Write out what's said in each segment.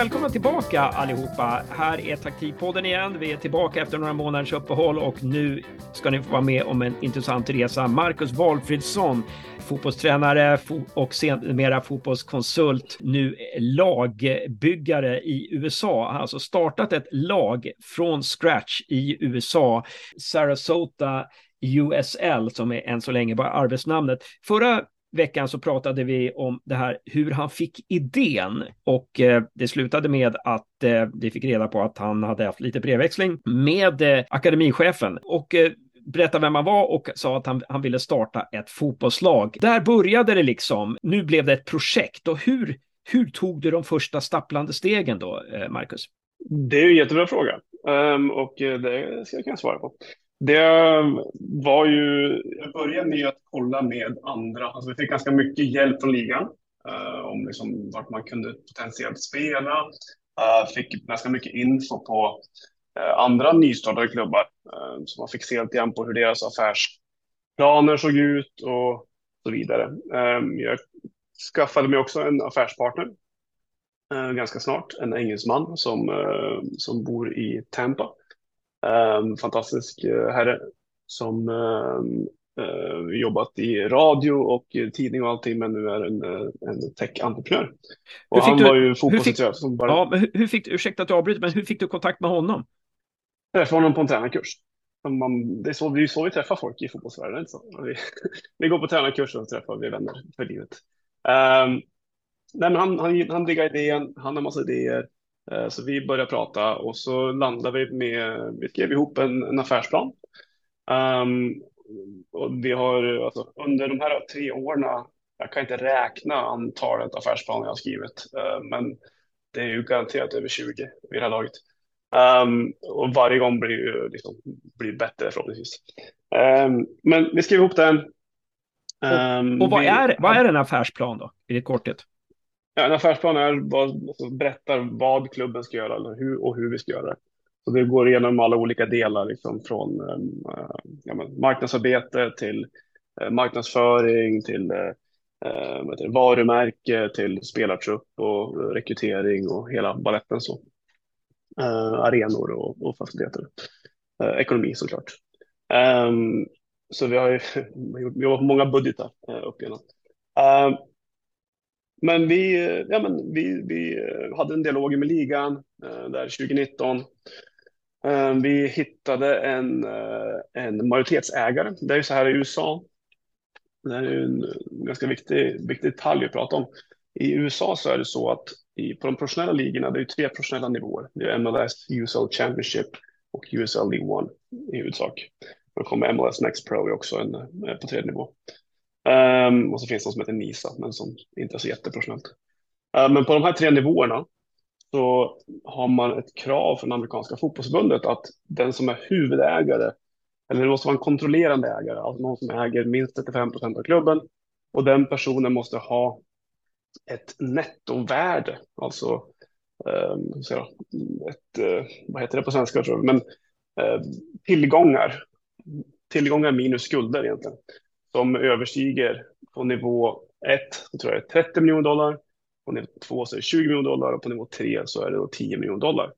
välkomna tillbaka allihopa. Här är Taktikpodden igen. Vi är tillbaka efter några månaders uppehåll och nu ska ni få vara med om en intressant resa. Marcus Walfridsson, fotbollstränare och sedermera fotbollskonsult, nu lagbyggare i USA. Han har alltså startat ett lag från scratch i USA, Sarasota USL som är än så länge bara arbetsnamnet. Förra veckan så pratade vi om det här hur han fick idén och eh, det slutade med att eh, vi fick reda på att han hade haft lite brevväxling med eh, akademichefen och eh, berättade vem han var och sa att han, han ville starta ett fotbollslag. Där började det liksom. Nu blev det ett projekt och hur, hur tog du de första stapplande stegen då, eh, Marcus? Det är en jättebra fråga um, och eh, det ska jag kunna svara på. Det var ju, jag började med att kolla med andra, alltså vi fick ganska mycket hjälp från ligan uh, om liksom vart man kunde potentiellt spela. Uh, fick ganska mycket info på uh, andra nystartade klubbar, uh, så man fick se lite grann på hur deras affärsplaner såg ut och så vidare. Um, jag skaffade mig också en affärspartner ganska snart, en engelsman som, som bor i Tampa. Um, fantastisk uh, herre som um, uh, jobbat i radio och tidning och allting, men nu är en, en tech-entreprenör. Och han du, var ju fotbollsintresserad. Som bara... Ja, men hur fick du, ursäkta att jag avbryter, men hur fick du kontakt med honom? Jag träffade honom på en tränarkurs. Man, det är så, är så vi träffar folk i fotbollsvärlden. Så. Vi, vi går på tränarkurs och träffar vi vänner för livet. Um, nej, men han, han, han diggar idén, han har massa idéer. Eh, så vi började prata och så landade vi med, vi skrev ihop en, en affärsplan. Um, och vi har alltså, under de här tre åren, jag kan inte räkna antalet affärsplaner jag har skrivit, uh, men det är ju garanterat över 20 vid det här laget. Um, och varje gång blir ju liksom, blir bättre förhoppningsvis. Um, men vi skrev ihop den. Um, och vad, vi, är, vad är en affärsplan då, i korthet? Ja, en affärsplan är vad, alltså, berättar vad klubben ska göra eller hur, och hur vi ska göra det. Så det går igenom alla olika delar, liksom från äh, ja, marknadsarbete till äh, marknadsföring, till äh, varumärke, till spelartrupp och rekrytering och hela baletten. Så. arenor och, och faciliteter. ekonomi såklart. Ehm, så vi har ju jobbat på många budgetar upp igenom. Ehm, men vi, ja, men vi, vi eh, hade en dialog med ligan eh, där 2019. Eh, vi hittade en, eh, en majoritetsägare. Det är ju så här i USA. Det är en eh, ganska viktig, viktig detalj att prata om. I USA så är det så att i, på de professionella ligorna, det är tre professionella nivåer. Det är MLS, USL Championship och USL League One i huvudsak. Då kommer MLS Next Pro också en, eh, på tredje nivå. Um, och så finns det något som heter NISA, men som inte är så jätteprofessionellt. Uh, men på de här tre nivåerna så har man ett krav från amerikanska fotbollsförbundet att den som är huvudägare, eller det måste vara en kontrollerande ägare, alltså någon som äger minst 35 procent av klubben, och den personen måste ha ett nettovärde, alltså um, ett, uh, vad heter det på svenska, tror jag, men uh, tillgångar, tillgångar minus skulder egentligen som överstiger på nivå 1 så tror jag det är 30 miljoner dollar, på nivå 2 så är det 20 miljoner dollar och på nivå 3 så är det 10 miljoner dollar.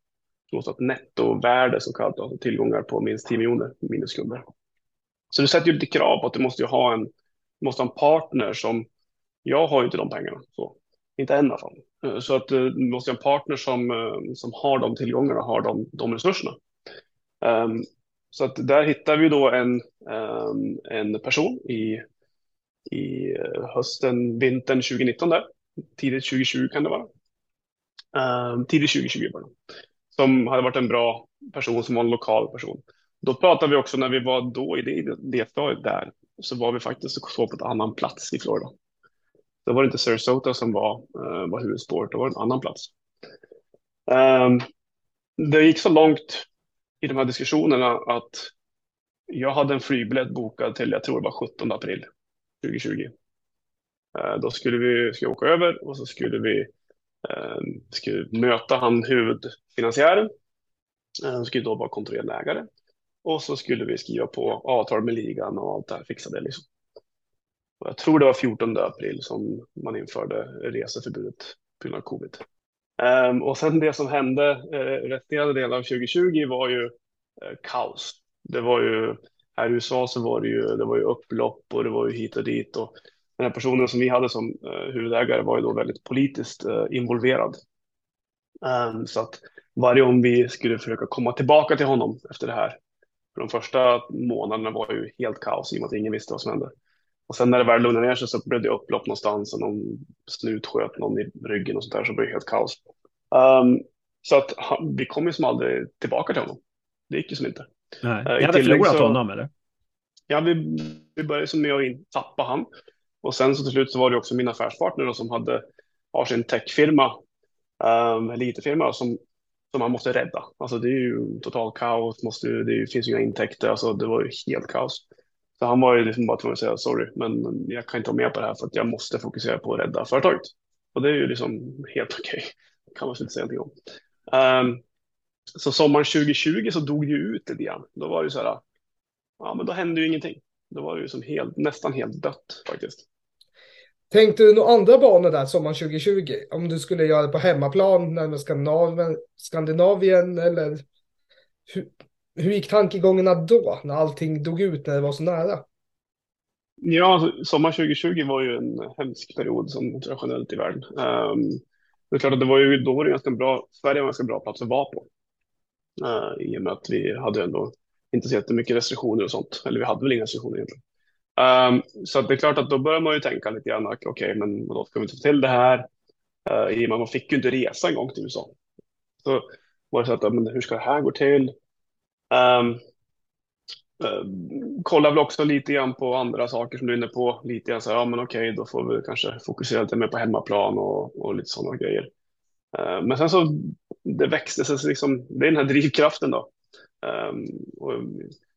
Så måste ett nettovärde så kallat, alltså tillgångar på minst 10 miljoner minus skulder. Så det sätter ju lite krav på att du måste ha en, måste ha en partner som, jag har ju inte de pengarna, så, inte än i alla fall. Eh, så att eh, du måste ha en partner som, eh, som har de tillgångarna, har de, de resurserna. Um, så att där hittar vi då en, ehm, en person i, i eh, hösten, vintern 2019 där. Tidigt 2020 kan det vara. Ehm, tidigt 2020 bara. Som hade varit en bra person, som var en lokal person. Då pratade vi också när vi var då i det, det stadiet där, så var vi faktiskt så på en annan plats i Florida. Då var det inte Sarasota som var, eh, var huvudspåret, det var en annan plats. Um, det gick så långt i de här diskussionerna att jag hade en flygbiljett bokad till, jag tror det var 17 april 2020. Eh, då skulle vi skulle åka över och så skulle vi eh, skulle möta han huvudfinansiären. Eh, han skulle då vara kontrollerande ägare. Och så skulle vi skriva på avtal med ligan och allt det här, fixade. liksom. Och jag tror det var 14 april som man införde reseförbudet på grund av covid. Um, och sen det som hände uh, resterande delen av 2020 var ju uh, kaos. Det var ju här i USA så var det ju, det var ju upplopp och det var ju hit och dit och den här personen som vi hade som uh, huvudägare var ju då väldigt politiskt uh, involverad. Um, så att varje gång vi skulle försöka komma tillbaka till honom efter det här, för de första månaderna var ju helt kaos i och med att ingen visste vad som hände. Och sen när det väl lugnade ner sig så blev det upplopp någonstans och någon snut sköt någon i ryggen och sånt där så blev det helt kaos. Um, så att han, vi kom ju som aldrig tillbaka till honom. Det gick ju som inte. Nej. Uh, hade förlorat så, honom eller? Ja, vi, vi började som med att tappa han. Och sen så till slut så var det också min affärspartner då, som hade har sin techfirma, um, eller IT-firma som, som man måste rädda. Alltså det är ju total kaos, måste, det finns ju inga intäkter, alltså det var ju helt kaos. Så han var ju liksom bara tvungen att säga sorry, men jag kan inte vara med på det här för att jag måste fokusera på att rädda företaget. Och det är ju liksom helt okej. Okay. kan man inte säga någonting om. Um, så sommaren 2020 så dog det ju ut lite grann. Då var det ju så här, ja men då hände ju ingenting. Då var det ju som helt, nästan helt dött faktiskt. Tänkte du några andra banor där sommaren 2020? Om du skulle göra det på hemmaplan, närmare Skandinavien, Skandinavien eller hur, hur gick tankegångarna då när allting dog ut när det var så nära? Ja, alltså, sommar 2020 var ju en hemsk period som traditionellt i världen. Um, det är klart att det var ju, då var det ganska bra, Sverige var en ganska bra plats att vara på. Uh, I och med att vi hade ändå inte så jättemycket restriktioner och sånt. Eller vi hade väl inga restriktioner egentligen. Um, så det är klart att då börjar man ju tänka lite grann, okej, okay, men då ska vi inte få till det här? Uh, I och med att man fick ju inte resa en gång till USA. Så var det så att, men hur ska det här gå till? Um, uh, kollar väl också lite grann på andra saker som du är inne på. Lite grann så här, ja men okej, då får vi kanske fokusera lite mer på hemmaplan och, och lite sådana grejer. Uh, men sen så, det växte sig liksom, det är den här drivkraften då. Um, och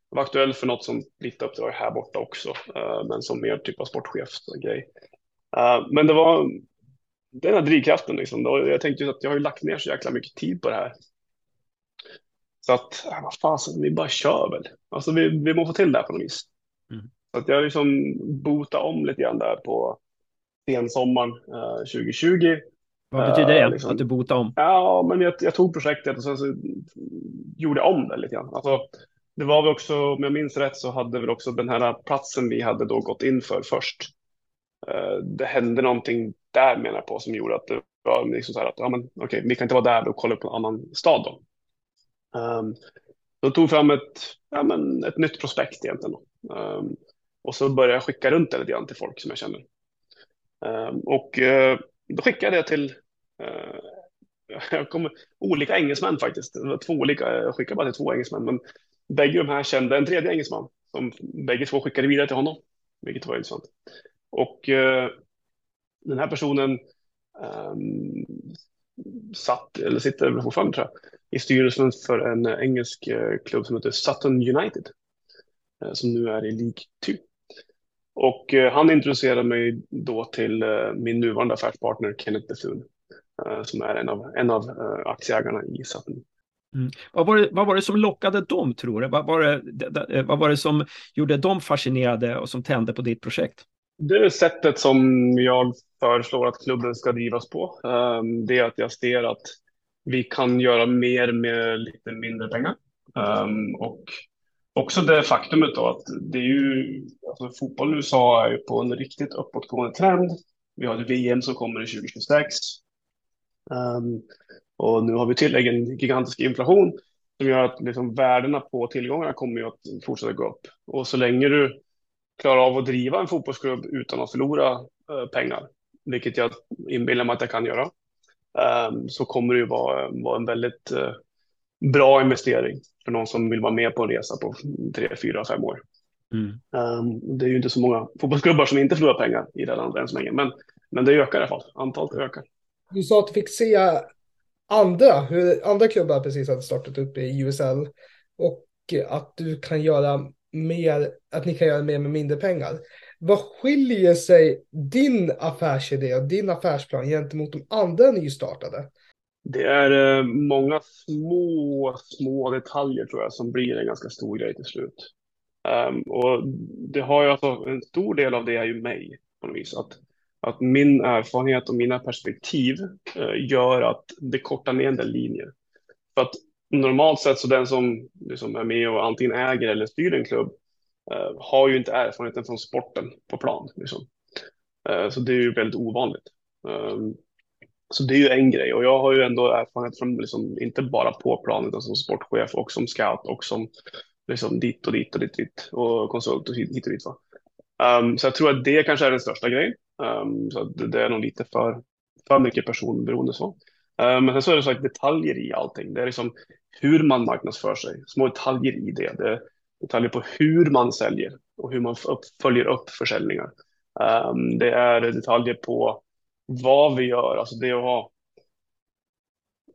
var aktuell för något som lite uppdrag här borta också, uh, men som mer typ av sportchef grej. Uh, men det var den här drivkraften liksom. Då, jag tänkte att jag har ju lagt ner så jäkla mycket tid på det här. Så att, vad fasen, vi bara kör väl. Alltså vi, vi måste få till det här på något vis. Mm. Så att jag liksom bota om lite grann där på sensommaren uh, 2020. Vad betyder det? Uh, liksom, att du botar om? Ja, men jag, jag, tog projektet och sen så gjorde jag om det lite grann. Alltså, det var väl också, om jag minns rätt, så hade väl också den här platsen vi hade då gått in för först. Uh, det hände någonting där menar jag på som gjorde att det var liksom så här att ja, men, okay, vi kan inte vara där och kolla på en annan stad då. Ehm, um, då tog fram ett, ja, men ett nytt prospekt egentligen. Um, och så började jag skicka runt det lite grann till folk som jag känner. Um, och uh, då skickade jag till uh, jag kom, olika engelsmän faktiskt. Det var två olika, jag skickade bara till två engelsmän. Men bägge de här kände en tredje engelsman som bägge två skickade vidare till honom, vilket var intressant. Och uh, den här personen um, satt, eller sitter fortfarande tror jag, i styrelsen för en engelsk eh, klubb som heter Sutton United, eh, som nu är i League 2. Och eh, han introducerade mig då till min nuvarande affärspartner Kenneth Bethune, som är en av, en av aktieägarna i Sutton. Mm. Vad, var det, vad var det som lockade dem, tror du? Vad var, det, vad var det som gjorde dem fascinerade och som tände på ditt projekt? Det är sättet som jag föreslår att klubben ska drivas på. Ehm, det är att jag ser att vi kan göra mer med lite mindre pengar. Um, och också det faktumet då att det är ju, alltså fotboll i USA är ju på en riktigt uppåtgående trend. Vi har ett VM som kommer i 2026. Um, ehm, och nu har vi tillägg en gigantisk inflation som gör att liksom värdena på tillgångarna kommer ju att fortsätta gå upp. Och så länge du klarar av att driva en fotbollsklubb utan att förlora uh, pengar, vilket jag inbillar mig att jag kan göra, så kommer det ju vara, vara en väldigt uh, bra investering för någon som vill vara med på en resa på tre, fyra, fem år. Mm. Um, det är ju inte så många fotbollsklubbar som inte förlorar pengar i det landet än så länge, men, men det ökar i alla fall. Antalet ökar. Du sa att du fick se andra, hur andra klubbar precis hade startat upp i USL och att du kan göra mer, att ni kan göra mer med mindre pengar. Vad skiljer sig din affärsidé och din affärsplan gentemot de andra nystartade? Det är eh, många små, små detaljer tror jag som blir en ganska stor grej till slut. Um, och det har ju alltså, en stor del av det är ju mig på något vis. Att, att min erfarenhet och mina perspektiv uh, gör att det kortar ner en del linjer. För att normalt sett så den som liksom är med och antingen äger eller styr en klubb Eh, har ju inte erfarenheten från sporten på plan. Liksom. Eh, så det är ju väldigt ovanligt. Ehm, så det är ju en grej och jag har ju ändå erfarenhet från, liksom, inte bara på planet utan som sportchef och som scout och som liksom, dit och dit och dit, dit och konsult och hit och dit. Va? Um, så jag tror att det kanske är den största grejen. Um, så det, det, är nog lite för, för mycket personberoende så. Um, men sen så är det så att detaljer i allting. Det är liksom hur man marknadsför sig, små detaljer i det. Det är detaljer på hur man säljer och hur man följer upp försäljningar. Um, det är detaljer på vad vi gör, alltså det att ha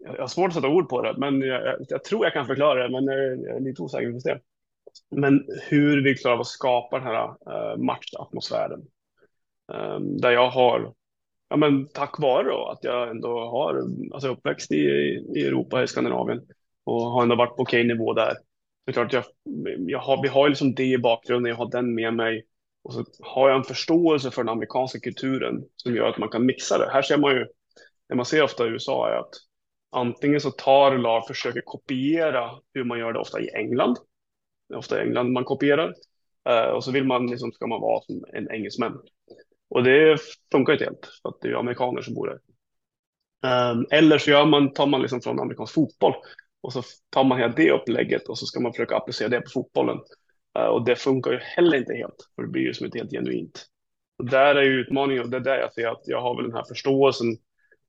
jag har svårt att sätta ord på det, men jag, jag tror jag kan förklara det, men jag, jag är lite osäker på det. Men hur vi klarar av att skapa den här uh, matchatmosfären. Um, där jag har, ja men tack vare då, att jag ändå har, alltså uppväxt i, i Europa, i Skandinavien och har ändå varit på okej nivå där. Det är klart, jag, jag har, vi har liksom det i bakgrunden, jag har den med mig. Och så har jag en förståelse för den amerikanska kulturen som gör att man kan mixa det. Här ser man ju, det man ser ofta i USA är att antingen så tar lag, försöker kopiera hur man gör det ofta i England. Det är ofta i England man kopierar. Eh, och så vill man, liksom, ska man vara som en engelsman. Och det funkar inte helt, för att det är amerikaner som bor där. Eh, eller så gör man, tar man liksom från amerikansk fotboll och så tar man hela det upplägget och så ska man försöka applicera det på fotbollen. Uh, och det funkar ju heller inte helt, för det blir ju som ett helt genuint. Och där är ju utmaningen och det är där jag ser att jag har väl den här förståelsen.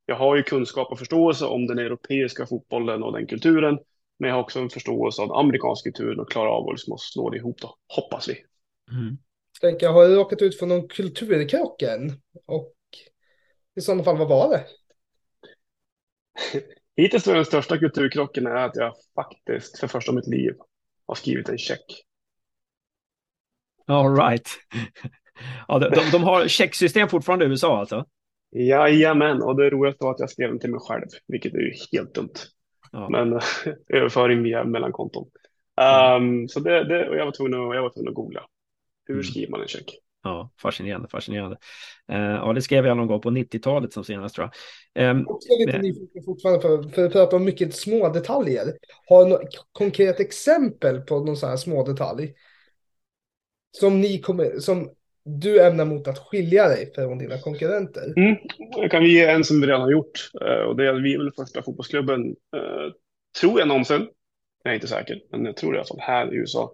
Jag har ju kunskap och förståelse om den europeiska fotbollen och den kulturen, men jag har också en förståelse av den amerikanska kulturen och klarar av att, liksom slå det ihop då, hoppas vi. Mm. Tänker, har du råkat ut för någon kulturkrock än? Och i sådana fall, vad var det? Hittills är den största kulturkrocken är att jag faktiskt för första mitt liv har skrivit en check. All right. Ja, de, de, de har checksystem fortfarande i USA alltså? Jajamän, och det roligaste var att jag skrev den till mig själv, vilket är ju helt dumt. Ja. Men överföring via mellankonton. Um, så det, det, och jag var tvungen att, jag var tvungen att googla. Hur mm. skriver man en check? Ja, fascinerande, fascinerande. Uh, ja, det skrev jag någon gång på 90-talet som senast tror jag. Um, jag är lite nyfiken fortfarande för, för att prata om mycket små detaljer. Har du något konkret exempel på någon sån här små detalj? Som ni kommer, som du ämnar mot att skilja dig från dina konkurrenter? Mm. Jag kan ge en som vi redan har gjort uh, och det är att vi är väl första fotbollsklubben, uh, tror jag någonsin, jag är inte säker, men jag tror det i alla fall här i USA,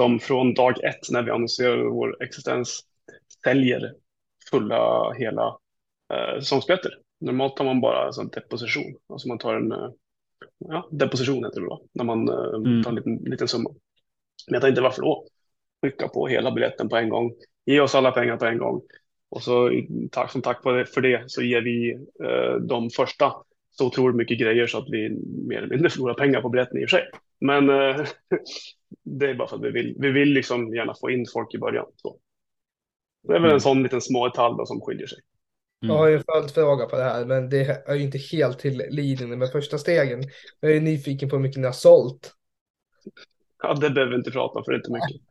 som från dag ett när vi annonserar vår existens säljer fulla hela eh, säsongsbiljetter. Normalt tar man bara en deposition, alltså man tar en eh, ja, deposition heter det då, när man eh, mm. tar en liten, liten summa. Men jag tänkte varför då? Skicka på hela biljetten på en gång, ge oss alla pengar på en gång och så tack som tack för det så ger vi eh, de första så otroligt mycket grejer så att vi mer eller mindre förlorar pengar på biljetten i och för sig. Men eh, det är bara för att vi vill, vi vill liksom gärna få in folk i början. Så. Det är väl en mm. sån liten små detalj som skiljer sig. Mm. Jag har ju en följdfråga på det här, men det är ju inte helt till linjen med första stegen. Jag är nyfiken på hur mycket ni har sålt. Ja, det behöver vi inte prata för inte mycket.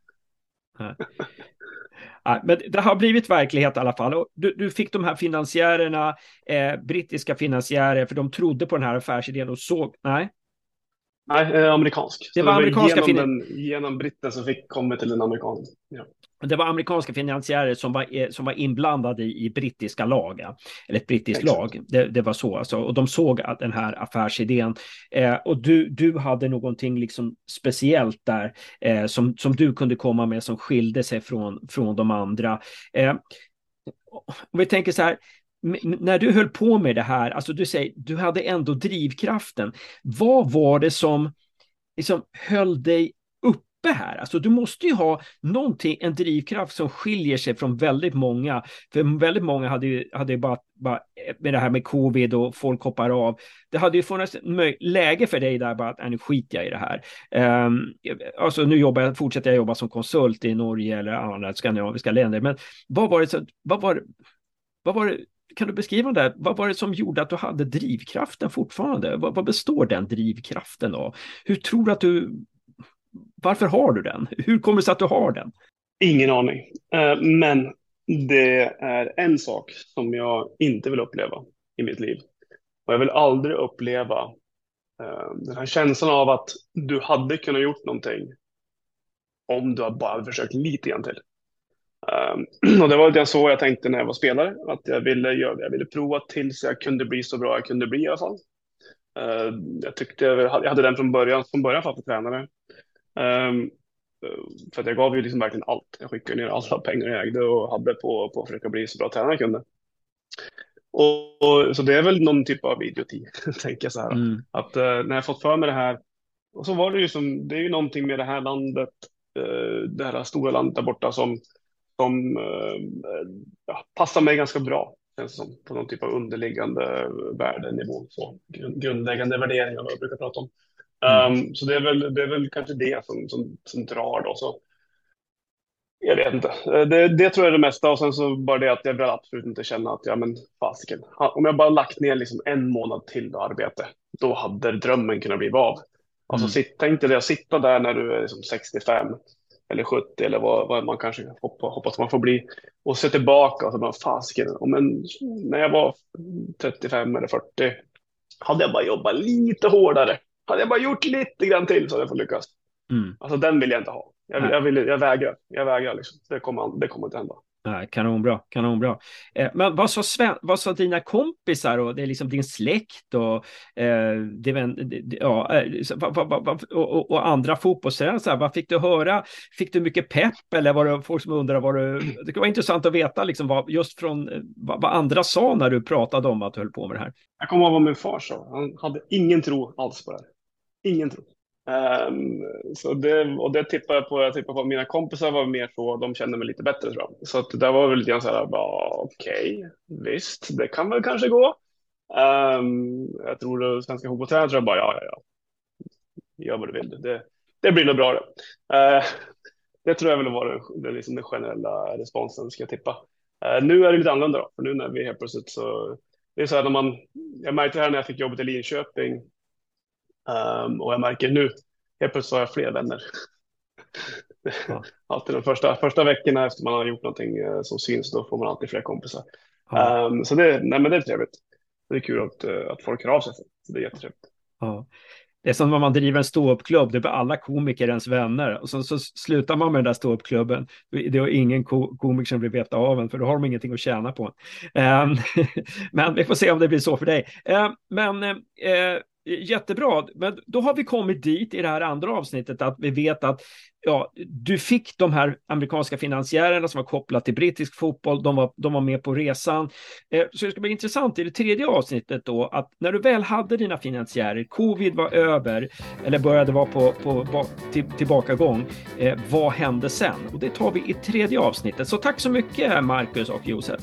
Ja, men det har blivit verklighet i alla fall. Du, du fick de här finansiärerna, eh, brittiska finansiärer, för de trodde på den här affärsidén och såg, nej, Nej, eh, amerikansk. Det var, det var amerikanska genom, den, genom britten som fick komma till en amerikan. Ja. Det var amerikanska finansiärer som var, eh, som var inblandade i, i brittiska lag, eller ett brittiskt Exakt. lag. Det, det, var så alltså. Och de såg att den här affärsidén eh, och du, du hade någonting liksom speciellt där eh, som, som du kunde komma med som skilde sig från, från de andra. Eh, om vi tänker så här, när du höll på med det här, alltså du säger, du hade ändå drivkraften. Vad var det som liksom höll dig uppe här? Alltså du måste ju ha någonting, en drivkraft som skiljer sig från väldigt många. För väldigt många hade ju, hade ju bara, bara eh, med det här med covid och folk hoppar av. Det hade ju funnits läge för dig där bara att, nu skiter jag i det här. Um, alltså nu jobbar jag, fortsätter jag jobba som konsult i Norge eller andra skandinaviska länder. Men vad var det, så, vad var, vad var det kan du beskriva det? Vad var det som gjorde att du hade drivkraften fortfarande? Vad, vad består den drivkraften av? Hur tror du att du... Varför har du den? Hur kommer det sig att du har den? Ingen aning. Eh, men det är en sak som jag inte vill uppleva i mitt liv. Och jag vill aldrig uppleva eh, den här känslan av att du hade kunnat gjort någonting om du bara försökt lite grann till. Um, och det var lite så jag tänkte när jag var spelare, att jag ville, göra, jag ville prova tills jag kunde bli så bra jag kunde bli i alla fall. Uh, jag tyckte jag hade den från början, från början för att tränare. Um, för att jag gav ju liksom verkligen allt. Jag skickade ner alla pengar jag ägde och hade på, på att försöka bli så bra tränare jag kunde. Och, och, så det är väl någon typ av idioti, tänker jag så här. Mm. Att uh, när jag fått för mig det här, och så var det ju som, det är ju någonting med det här landet, uh, det här stora landet där borta som, som uh, ja, passar mig ganska bra. Känns som, på någon typ av underliggande värdenivå, så grundläggande värderingar, vad jag brukar prata om. Mm. Um, så det är, väl, det är väl kanske det som, som, som drar då. Så. Jag vet inte. Eh, det, det tror jag är det mesta och sen så bara det att jag vill absolut inte känna att ja men fasiken. Om jag bara lagt ner liksom en månad till arbete, då hade drömmen kunnat bli av. Alltså mm. sitt, tänk dig det att sitta där när du är liksom 65 eller 70 eller vad, vad man kanske hoppas, hoppas man får bli och se tillbaka och så bara fasiken. Om en, när jag var 35 eller 40 hade jag bara jobbat lite hårdare hade jag bara gjort lite grann till så hade jag fått lyckas. Mm. Alltså den vill jag inte ha. Jag, jag, vill, jag vägrar. Jag vägrar liksom. Det kommer, det kommer inte hända. Nej, kanonbra, kanonbra. Eh, men vad sa, Sven, vad sa dina kompisar och det är liksom din släkt och, eh, det, ja, eh, och, och, andra fotbollstränare? Vad fick du höra? Fick du mycket pepp eller var det folk som undrade vad du... Det skulle vara intressant att veta liksom vad, just från eh, vad, vad, andra sa när du pratade om att du höll på med det här. Jag kommer ihåg vad min far sa. Han hade ingen tro alls på det här. Ingen tro. Um, så det, och det tippar jag på. Jag tippar på mina kompisar var mer så. De kände mig lite bättre tror jag. Så att det var väl lite grann så här. Okej, okay, visst, det kan väl kanske gå. Um, jag tror det svenska fotbollstränare tror jag bara ja, ja, ja. Gör vad du vill. Det, det blir nog bra det. Ehm, uh, det tror jag väl var den, det liksom den generella responsen ska jag tippa. Uh, nu är det lite annorlunda då, för nu när vi helt plötsligt så. Det är så här när man. Jag märkte det här när jag fick jobbet i Linköping Um, och jag märker nu, helt plötsligt har jag fler vänner. Ja. alltid de första, första veckorna efter man har gjort någonting uh, som syns, då får man alltid fler kompisar. Ja. Um, så det, nej, men det är trevligt. Det är kul att, uh, att folk hör av sig. Så det är jättetrevligt. Ja. Det är som när man driver en ståuppklubb, det blir alla komiker ens vänner. Och så, så slutar man med den där ståuppklubben. Det är ingen ko komiker som vill veta av en, för då har de ingenting att tjäna på. Um, men vi får se om det blir så för dig. Uh, men uh, Jättebra, men då har vi kommit dit i det här andra avsnittet att vi vet att ja, du fick de här amerikanska finansiärerna som var kopplat till brittisk fotboll, de var, de var med på resan. Eh, så det ska bli intressant i det tredje avsnittet då att när du väl hade dina finansiärer, covid var över eller började vara på, på till, tillbakagång, eh, vad hände sen? Och det tar vi i tredje avsnittet. Så tack så mycket Marcus och Josef.